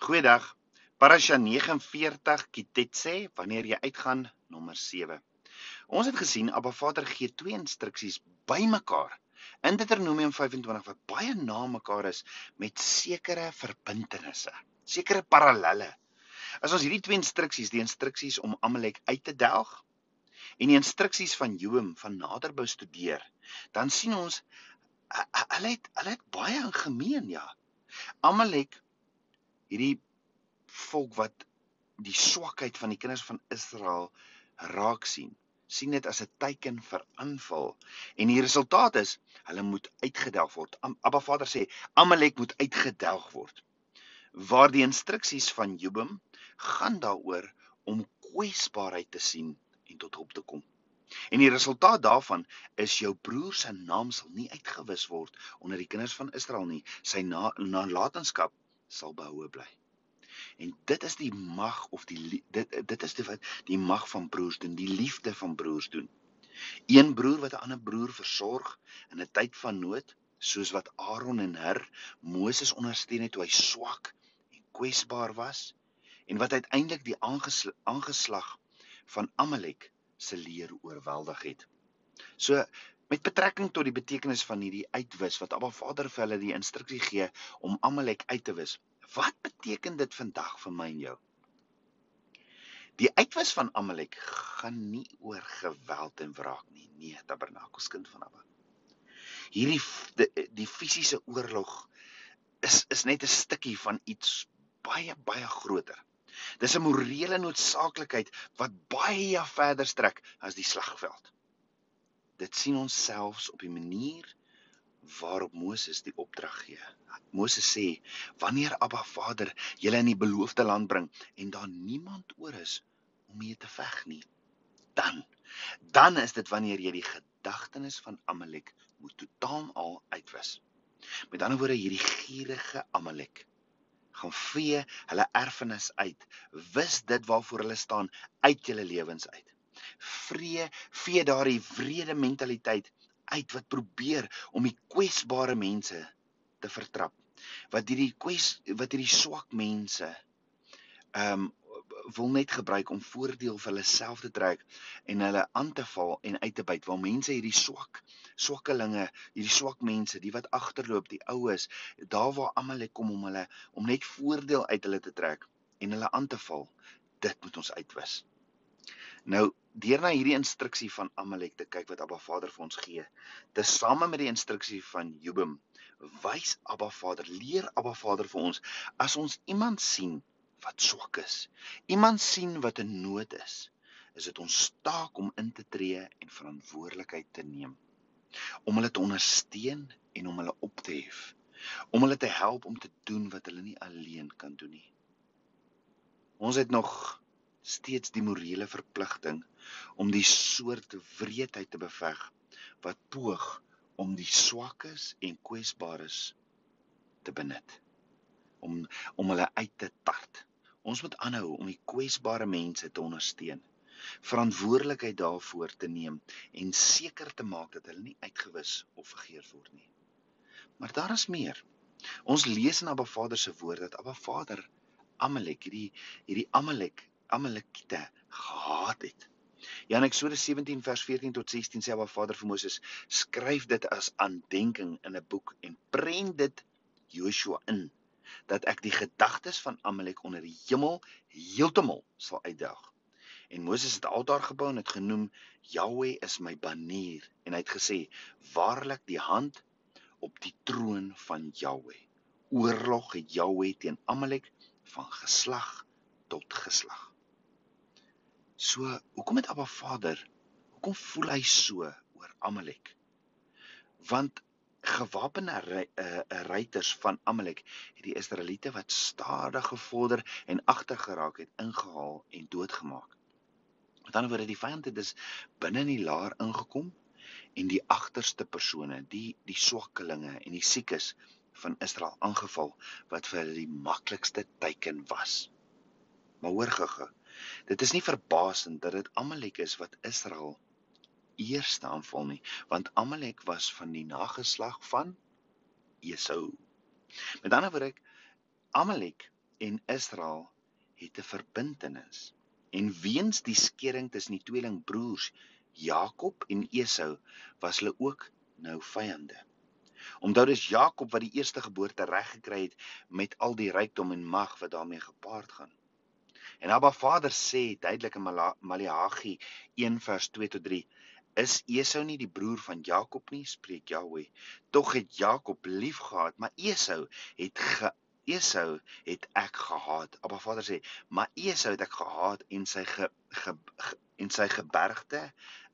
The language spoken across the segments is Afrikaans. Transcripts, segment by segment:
Goeiedag. Parasha 49 Kitetse wanneer jy uitgaan nommer 7. Ons het gesien Abba Vader gee twee instruksies bymekaar in Deuteronomium 25 wat baie na mekaar is met sekere verbintenisse, sekere parallelle. As ons hierdie twee instruksies, die instruksies om Amalek uit te delg en die instruksies van Joem van nader bestudeer, dan sien ons hulle het hulle het baie in gemeen, ja. Amalek hierdie volk wat die swakheid van die kinders van Israel raak sien sien dit as 'n teken vir aanval en die resultaat is hulle moet uitgedelg word. Abba Vader sê Amalek moet uitgedelg word. Waar die instruksies van Jobim gaan daaroor om kwesbaarheid te sien en tot hulp te kom. En die resultaat daarvan is jou broer se naam sal nie uitgewis word onder die kinders van Israel nie. Sy nalatenskap sal behoue bly. En dit is die mag of die dit dit is die wat die mag van broers doen, die liefde van broers doen. Een broer wat 'n ander broer versorg in 'n tyd van nood, soos wat Aaron en Hur Moses ondersteun het toe hy swak en kwesbaar was en wat uiteindelik die aangeslag van Amalek se leer oorweldig het. So met betrekking tot die betekenis van hierdie uitwis wat Abba Vader vir hulle die instruksie gee om Amalek uit te wis. Wat beteken dit vandag vir my en jou? Die uitwis van Amalek gaan nie oor geweld en wraak nie. Nee, Tabernakels kind van Abba. Hierdie die, die fisiese oorlog is is net 'n stukkie van iets baie baie groter. Dis 'n morele noodsaaklikheid wat baie verder strek as die slagveld. Dit sien ons selfs op die manier waarop Moses die opdrag gee. Moses sê: "Wanneer Abba Vader julle in die beloofde land bring en daar niemand oor is om mee te veg nie, dan dan is dit wanneer jy die gedagtenis van Amalek moet totaal al uitwis. Met ander woorde, hierdie gierige Amalek gaan vee hulle erfenis uit. Wis dit waarvoor hulle staan uit julle lewens uit vree vee daardie wrede mentaliteit uit wat probeer om die kwesbare mense te vertrap. Wat hierdie kwes wat hierdie swak mense ehm um, wil net gebruik om voordeel vir hulle self te trek en hulle aan te val en uit te byt. Waar mense hierdie swak swakkelinge hierdie swak mense die wat agterloop die oues daar waar almal kom om hulle om net voordeel uit hulle te trek en hulle aan te val dit moet ons uitwis Nou deur na hierdie instruksie van Amalek te kyk wat Abba Vader vir ons gee, tesame met die instruksie van Jobim, wys Abba Vader, leer Abba Vader vir ons as ons iemand sien wat swak is, iemand sien wat in nood is, is dit ons taak om in te tree en verantwoordelikheid te neem, om hulle te ondersteun en om hulle op te hef, om hulle te help om te doen wat hulle nie alleen kan doen nie. Ons het nog steeds die morele verpligting om die soort wreedheid te beveg wat poog om die swakkes en kwesbares te benut om om hulle uit te tart. Ons moet aanhou om die kwesbare mense te ondersteun. Verantwoordelikheid daarvoor te neem en seker te maak dat hulle nie uitgewis of vergeet word nie. Maar daar is meer. Ons lees in Abba Vader se woord dat Abba Vader Amalek, hierdie hierdie Amalek Amalekite gehaat het. Ja in Eksodus 17 vers 14 tot 16 sê Abba Vader vir Moses: "Skryf dit as aandenking in 'n boek en prent dit Joshua in dat ek die gedagtes van Amalek onder die hemel heeltemal sal uitdag." En Moses het altaar gebou en dit genoem Yahweh is my banier en hy het gesê: "Waarlik die hand op die troon van Yahweh. Oorlog het Yahweh teen Amalek van geslag tot geslag." So, hoekom het Abba Vader, hoekom voel hy so oor Amalek? Want gewapende eh, ruiters van Amalek het die Israeliete wat stadig gevorder en agter geraak het ingehaal en doodgemaak. Met ander woorde, die vyand het dus binne in die laar ingekom en die agterste persone, die die swakkelinge en die siekes van Israel aangeval wat vir hulle die maklikste teiken was. Maar hoor gou-gou, Dit is nie verbasend dat dit Amalek is wat Israel eerste aanval nie, want Amalek was van die nageslag van Esau. Met ander woorde, Amalek en Israel het 'n verbintenis. En weens die skering tussen die tweelingbroers Jakob en Esau was hulle ook nou vyande. Omdat dis Jakob wat die eerste geboorte reg gekry het met al die rykdom en mag wat daarmee gepaard gaan. En Abba Vader sê duidelik in Maleagi 1:2 tot 3 Is Esau nie die broer van Jakob nie, spreek Jahweh. Tog het Jakob liefgehad, maar Esau het ge Esau het ek gehaat. Abba Vader sê, maar Esau het ek gehaat en sy ge, ge, ge en sy gebergte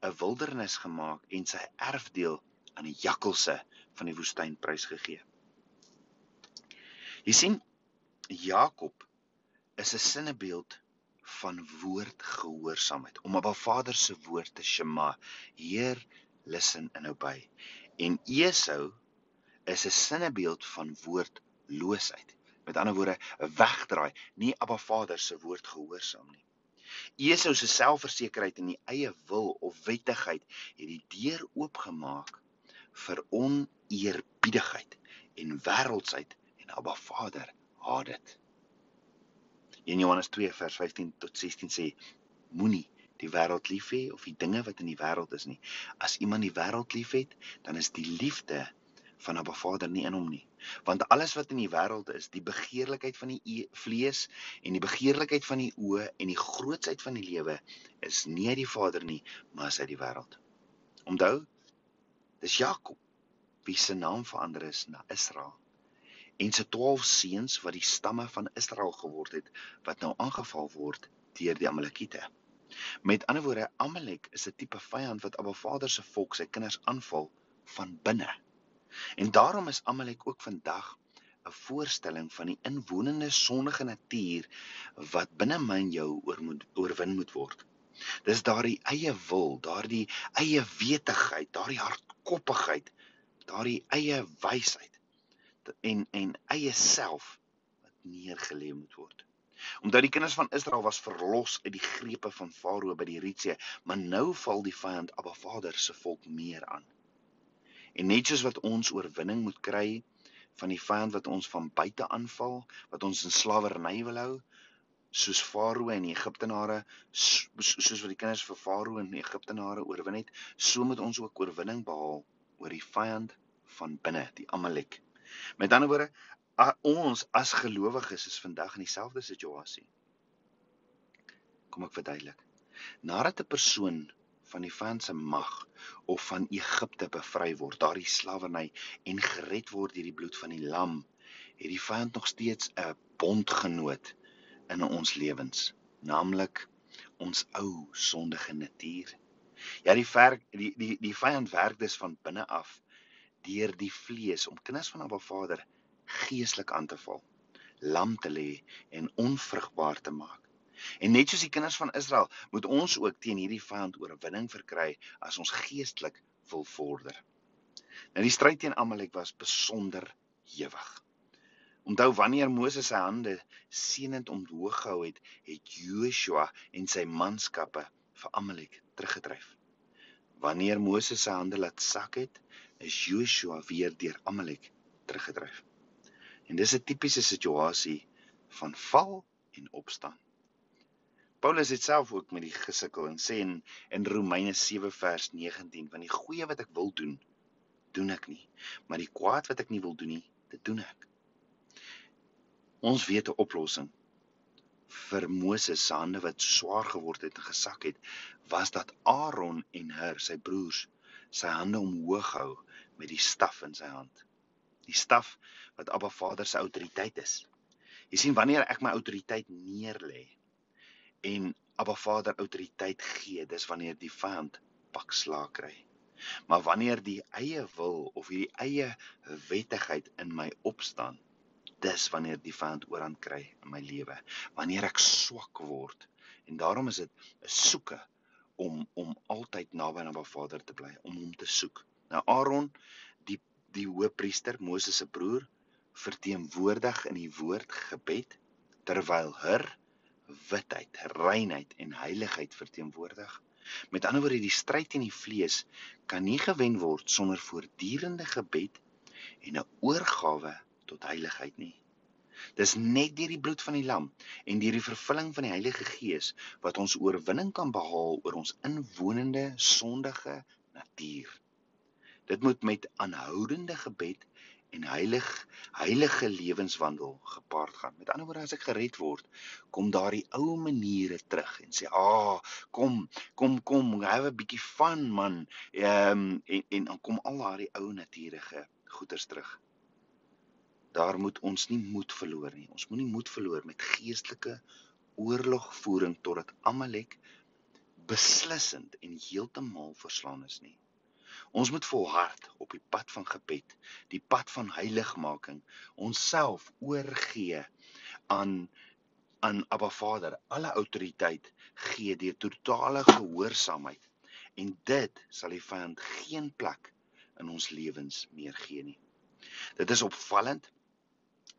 'n wildernis gemaak en sy erfdeel aan die jakkalse van die woestyn prysgegee. Jy sien Jakob is 'n sinnebeeld van woordgehoorsaamheid om Abba Vader se woord te shema. Heer, listen and obey. En Esau is 'n sinnebeeld van woordloosheid. Met ander woorde, wegdraai, nie Abba Vader se woord gehoorsaam nie. Esau se selfversekerheid in die eie wil of wettigheid het die deur oopgemaak vir oneerbiedigheid en wêreldsheid en Abba Vader haat dit. In Johannes 2 vers 15 tot 16 sê moenie die wêreld lief hê of die dinge wat in die wêreld is nie. As iemand die wêreld liefhet, dan is die liefde van 'n Vader nie in hom nie. Want alles wat in die wêreld is, die begeerlikheid van die e vlees en die begeerlikheid van die oë en die grootsheid van die lewe is nie uit die Vader nie, maar is uit die wêreld. Onthou, dis Jakob wie se naam verander is na Israel. En sy 12 seuns wat die stamme van Israel geword het, wat nou aangeval word deur die Amalekiete. Met ander woorde, Amalek is 'n tipe vyand wat Abba Vader se volk, sy kinders aanval van binne. En daarom is Amalek ook vandag 'n voorstelling van die inwonende sondige natuur wat binne my en jou oor moet oorwin moet word. Dis daardie eie wil, daardie eie wetigheid, daardie hardkoppigheid, daardie eie wysheid en en eie self wat neergelê moet word. Omdat die kinders van Israel was verlos uit die grepe van Farao by die Rietsee, maar nou val die vyand Abba Vader se volk meer aan. En net soos wat ons oorwinning moet kry van die vyand wat ons van buite aanval, wat ons in slawerny wil hou, soos Farao en die Egiptenare, soos wat die kinders vir Farao en die Egiptenare oorwin het, so moet ons ook oorwinning behaal oor die vyand van binne, die Amalek. Met ander woorde, ons as gelowiges is vandag in dieselfde situasie. Kom ek verduidelik. Nadat 'n persoon van die vyand se mag of van Egipte bevry word, daardie slawerny en gered word deur die bloed van die lam, het die vyand nog steeds 'n bondgenoot in ons lewens, naamlik ons ou sondige natuur. Ja, die werk die die die vyand werk dus van binne af deur die vlees om kinders van Abba Vader geestelik aan te val, lam te lê en onvrugbaar te maak. En net soos die kinders van Israel, moet ons ook teen hierdie vyand oorwinning verkry as ons geestelik wil vorder. Nou die stryd teen Amalek was besonder ewig. Onthou wanneer Moses sy hande seënend omhoog gehou het, het Joshua en sy manskappe vir Amalek teruggedryf. Wanneer Moses sy hande laat sak het, is Joshua weer deur Amalek teruggedryf. En dis 'n tipiese situasie van val en opstaan. Paulus het self ook met die gesukkel en sê in, in Romeine 7 vers 19 van die goeie wat ek wil doen, doen ek nie, maar die kwaad wat ek nie wil doen nie, dit doen ek. Ons weet 'n oplossing vir Moses se hande wat swaar geword het en gesak het, was dat Aaron en Hur, sy broers, sy hande omhoog hou met die staf in sy hand. Die staf wat Abba Vader se autoriteit is. Jy sien wanneer ek my autoriteit neerlê, en Abba Vader autoriteit gee, dis wanneer die vyand pak slaag kry. Maar wanneer die eie wil of hierdie eie wettigheid in my opstaan, dis wanneer die vyand oorhand kry in my lewe. Wanneer ek swak word en daarom is dit 'n soeke om om altyd naby aan Abba Vader te bly, om hom te soek. Nou Aaron, die die hoëpriester, Moses se broer, verteenwoordig in die woord gebed terwyl Hur witheid, reinheid en heiligheid verteenwoordig. Met ander woorde, die stryd teen die vlees kan nie gewen word sonder voortdurende gebed en 'n oorgawe tot heiligheid nie. Dis net deur die bloed van die lam en deur die vervulling van die Heilige Gees wat ons oorwinning kan behaal oor ons inwonende sondige natuur. Dit moet met aanhoudende gebed en heilig heilige lewenswandel gepaard gaan. Met ander woorde as ek gered word, kom daardie ou maniere terug en sê, "Ag, ah, kom, kom, kom, have a bietjie fun man." Ehm um, en en dan kom al daardie ou natuurige goeters terug. Daar moet ons nie moed verloor nie. Ons moenie moed verloor met geestelike oorlogvoering totdat Amalek beslissend en heeltemal verslaan is nie. Ons moet volhard op die pad van gebed, die pad van heiligmaking, onsself oorgee aan aan Abba Vader, alle autoriteit gee deur totale gehoorsaamheid. En dit sal die vyand geen plek in ons lewens meer gee nie. Dit is opvallend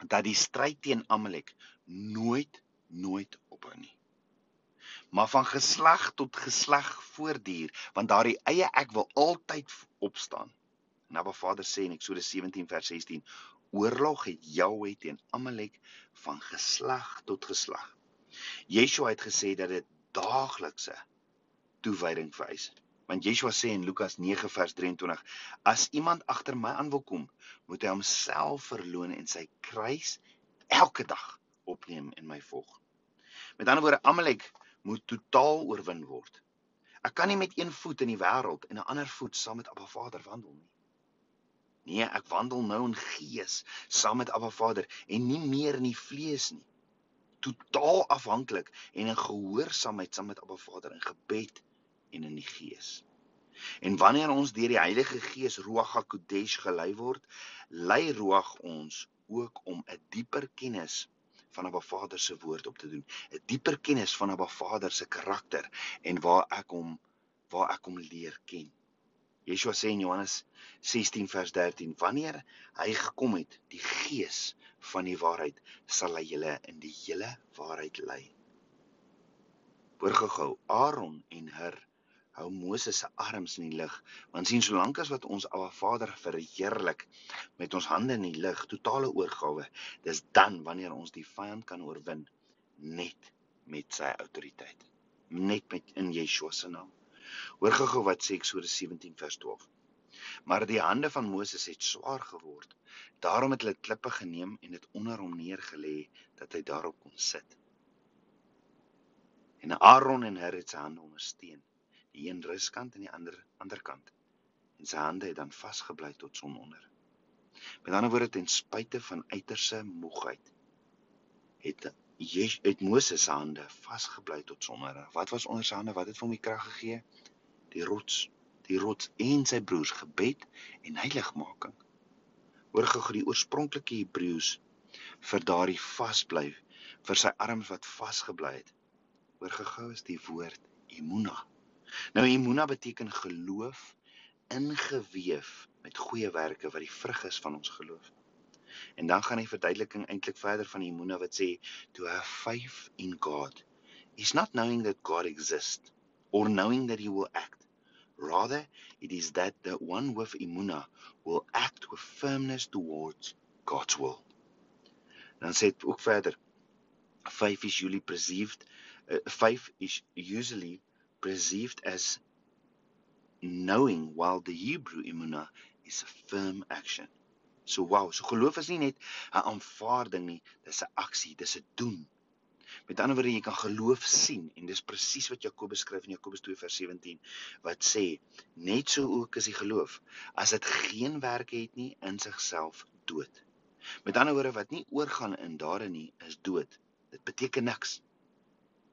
dat die stryd teen Amalek nooit nooit ophou nie maar van geslag tot geslag voortduur, want daardie eie ek wil altyd opstaan. Naba Vader sê in Eksodus 17 vers 16: Oorlog het Jahwe teen Amalek van geslag tot geslag. Yeshua het gesê dat dit daaglikse toewyding vereis. Want Yeshua sê in Lukas 9 vers 23: As iemand agter my aan wil kom, moet hy homself verloon en sy kruis elke dag opneem en my volg. Met ander woorde, Amalek moet totaal oorwin word. Ek kan nie met een voet in die wêreld en 'n ander voet saam met Abba Vader wandel nie. Nee, ek wandel nou in gees saam met Abba Vader en nie meer in die vlees nie. Totaal afhanklik en in gehoorsaamheid saam met Abba Vader in gebed en in die gees. En wanneer ons deur die Heilige Gees Ruach HaKodesh gelei word, lei Ruach ons ook om 'n dieper kennis van Abba Vader se woord op te doen, 'n dieper kennis van Abba Vader se karakter en waar ek hom waar ek hom leer ken. Yeshua sê in Johannes 16 vers 13: Wanneer hy gekom het, die Gees van die waarheid, sal hy julle in die hele waarheid lei. Hoor gou-gou, Aaron en Hur hou Moses se arms in die lug want sien solank as wat ons Abba Vader verheerlik met ons hande in die lug totale oorgawe dis dan wanneer ons die vyand kan oorwin net met sy autoriteit net met in Yeshua se naam. Hoor gou wat sê Eksodus 17 vers 12 maar die hande van Moses het swaar geword daarom het hulle klippe geneem en dit onder hom neergelê dat hy daarop kon sit. En Aaron en Hur het sy hande ondersteun die een ruskant en die ander ander kant. En sy hande het dan vasgebly tot sononder. Met ander woorde ten spyte van uiterse moegheid het Jesus uit Moses se hande vasgebly tot sononder. Wat was onder sy hande? Wat het vir hom die krag gegee? Die rots, die rots en sy broers gebed en heiligmaking. Hoor gou die oorspronklike Hebreëus vir daardie vasbly vir sy arms wat vasgebly het. Hoor gou is die woord imuna. Nou imuna beteken geloof ingeweef met goeie werke wat die vrug is van ons geloof. En dan gaan die verduideliking eintlik verder van imuna wat sê to have faith in God is not knowing that God exists or knowing that he will act. Rather it is that the one with imuna will act with firmness towards God's will. Dan sê dit ook verder faith is usually perceived uh, faith is usually perceived as knowing while the Hebrew imuna is a firm action. So wow, so geloof is nie net 'n aanvaarding nie, dis 'n aksie, dis 'n doen. Met ander woorde, jy kan geloof sien en dis presies wat Jakobus skryf in Jakobus 2 vers 17 wat sê net so ook is die geloof as dit geen werke het nie in sigself dood. Met ander woorde wat nie oorgaan in dade nie is dood. Dit beteken niks.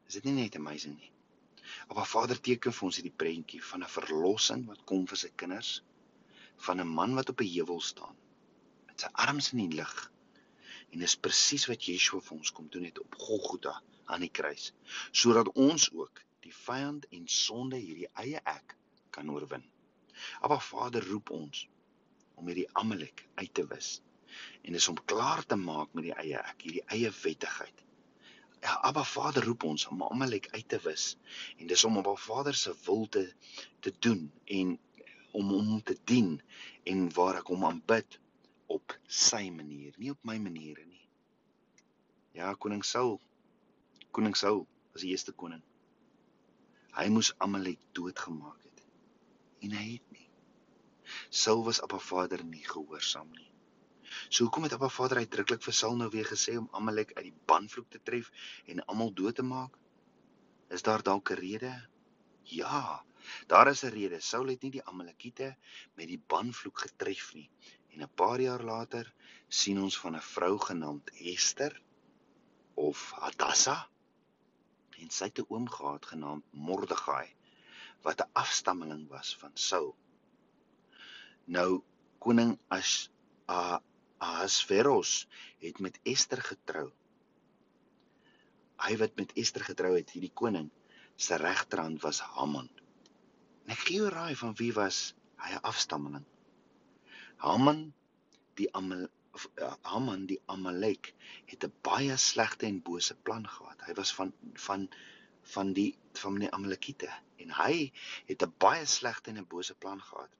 Is dit nie net amazing nie? Maar Vader teken vir ons hierdie prentjie van 'n verlossing wat kom vir sy kinders, van 'n man wat op 'n heuwel staan met sy arms in die lug. En dis presies wat Yeshua vir ons kom doen het op Golgotha aan die kruis, sodat ons ook die vyand en sonde hierdie eie ek kan oorwin. Maar Vader roep ons om hierdie Amalek uit te wis en dis om klaar te maak met die eie ek, hierdie eie wettigheid Ja, Abba Vader roep ons om Amalek uit te wis en dis om Abba Vader se wil te te doen en om hom te dien en waar ek hom aanbid op sy manier, nie op my maniere nie. Ja, koning Saul. Koning Saul was die eerste koning. Hy moes Amalek doodgemaak het. En hy het nie. Saul was Abba Vader nie gehoorsaam nie. So hoekom het Abba Vader uitdruklik vir Saul nou weer gesê om Amalek uit die banvloek te tref en almal dood te maak? Is daar dalk 'n rede? Ja, daar is 'n rede. Saul het nie die Amalekiete met die banvloek getref nie. En 'n paar jaar later sien ons van 'n vrou genaamd Esther of Hadassah en sy het 'n oom gehad genaamd Mordegai wat 'n afstammeling was van Saul. Nou koning As Ahasveros het met Esther getrou. Hy wat met Esther getrou het, hierdie koning se regterhand was Haman. En ek gee jou raai van wie was hy 'n afstammeling? Haman die Amal Haman die Amalek het 'n baie slegte en bose plan gehad. Hy was van van van die van die Amalekiete en hy het 'n baie slegte en 'n bose plan gehad.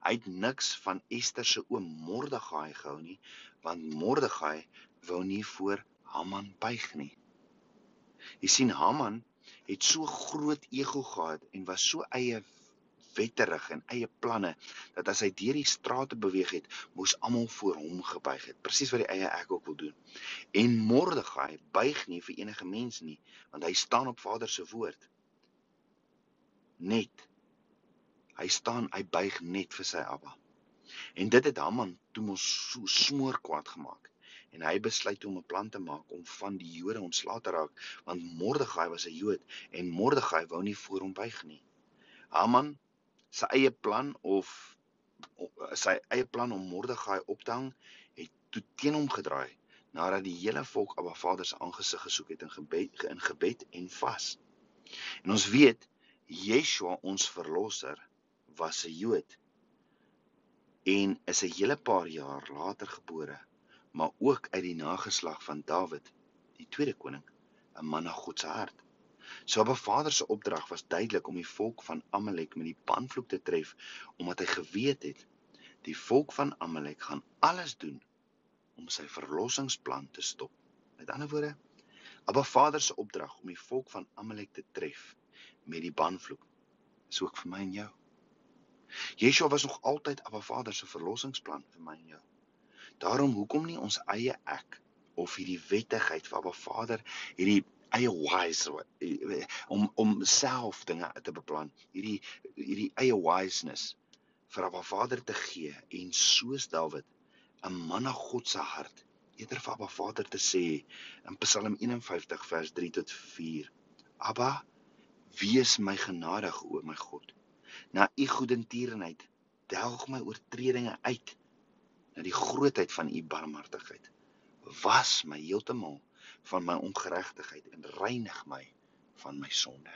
Hy het niks van Ester se oom Mordegai gehou nie, want Mordegai wou nie voor Haman buig nie. Jy sien Haman het so groot ego gehad en was so eie wetterig en eie planne dat as hy deur die strate beweeg het, moes almal voor hom gebuig het, presies wat die eie ek ook wil doen. En Mordegai buig nie vir enige mens nie, want hy staan op Vader se woord. Net. Hy staan, hy buig net vir sy Abba. En dit het Haman toe mos so smoor kwaad gemaak en hy besluit om 'n plan te maak om van die Jode ontslae te raak want Mordegai was 'n Jood en Mordegai wou nie voor hom buig nie. Haman sy eie plan of sy eie plan om Mordegai op te hang het toe teen hom gedraai nadat die hele volk Abba Vader se aangesig gesoek het in gebed in gebed en vas. En ons weet Yeshua ons verlosser was 'n Jood en is 'n hele paar jaar later gebore, maar ook uit die nageslag van Dawid, die tweede koning, 'n man na God se hart. So Abba Vader se opdrag was duidelik om die volk van Amalek met die banvloek te tref omdat hy geweet het die volk van Amalek gaan alles doen om sy verlossingsplan te stop. Met ander woorde, Abba Vader se opdrag om die volk van Amalek te tref met die banvloek is ook vir my en jou. Yeshua was nog altyd Abba Vader se verlossingsplan vir my en jou. Daarom hoekom nie ons eie ek of hierdie wettigheid van Abba Vader hierdie eie wise om om self dinge te beplan. Hierdie hierdie eie wiseness vir Abba Vader te gee en soos Dawid 'n man na God se hart eerder vir Abba Vader te sê in Psalm 51 vers 3 tot 4. Abba, wees my genadig o my God. Na u goedertierenheid delg my oortredinge uit na die grootheid van u barmhartigheid. Was my heeltemal van my ongeregtigheid en reinig my van my sonde.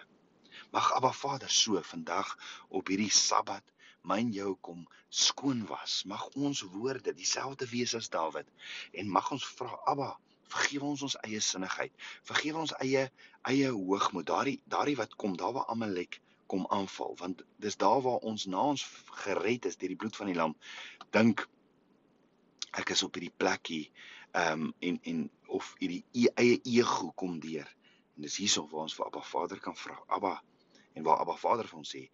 Mag Abba Vader so vandag op hierdie Sabbat myn jou kom skoon was. Mag ons woorde dieselfde wees as Dawid en mag ons vra Abba, vergewe ons ons eie sinnigheid. Vergewe ons eie eie hoogmoed. Daardie daardie wat kom daar waar Amalek kom aanval want dis daar waar ons na ons gered is deur die bloed van die lam. Dink ek is op hierdie plekkie ehm um, en en of hierdie e eie ego kom deur. En dis hierso waar ons vir Abba Vader kan vra. Abba en waar Abba Vader vir ons sê,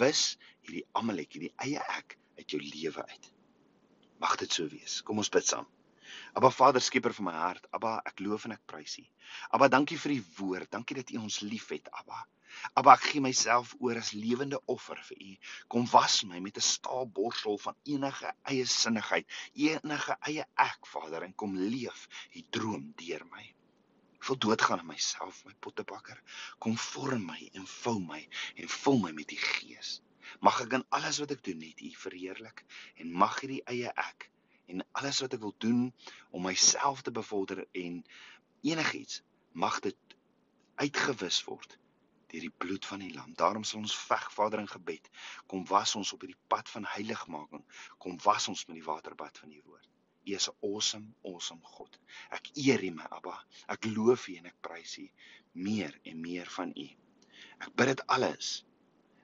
wis hierdie Amalek, hierdie eie ek uit jou lewe uit. Mag dit so wees. Kom ons bid saam. Abba Vader, skieper van my hart. Abba, ek loof en ek prys U. Abba, dankie vir U woord. Dankie dat U ons liefhet, Abba. Abba, ek gee myself oor as lewende offer vir U. Kom was my met 'n staalborsel van enige eie sinnigheid, enige eie ek, Vader, en kom leef U droom deur my. Ek wil doodgaan aan myself, my pottebakker. Kom vorm my en vou my en vul my met U Gees. Mag ek in alles wat ek doen net U verheerlik en mag hierdie eie ek en alles wat ek wil doen om myself te bevorder en enigiets mag dit uitgewis word deur die bloed van die lam. Daarom sal ons veg Vader in gebed. Kom was ons op hierdie pad van heiligmaking. Kom was ons met die waterbad van U woord. U is 'n awesome, awesome God. Ek eer U, my Abba. Ek loof U en ek prys U meer en meer van U. Ek bid dit alles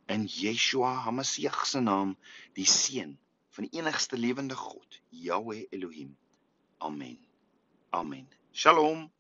in Yeshua HaMashiach se naam, die seun van die enigste lewende God, Yahweh Elohim. Amen. Amen. Shalom.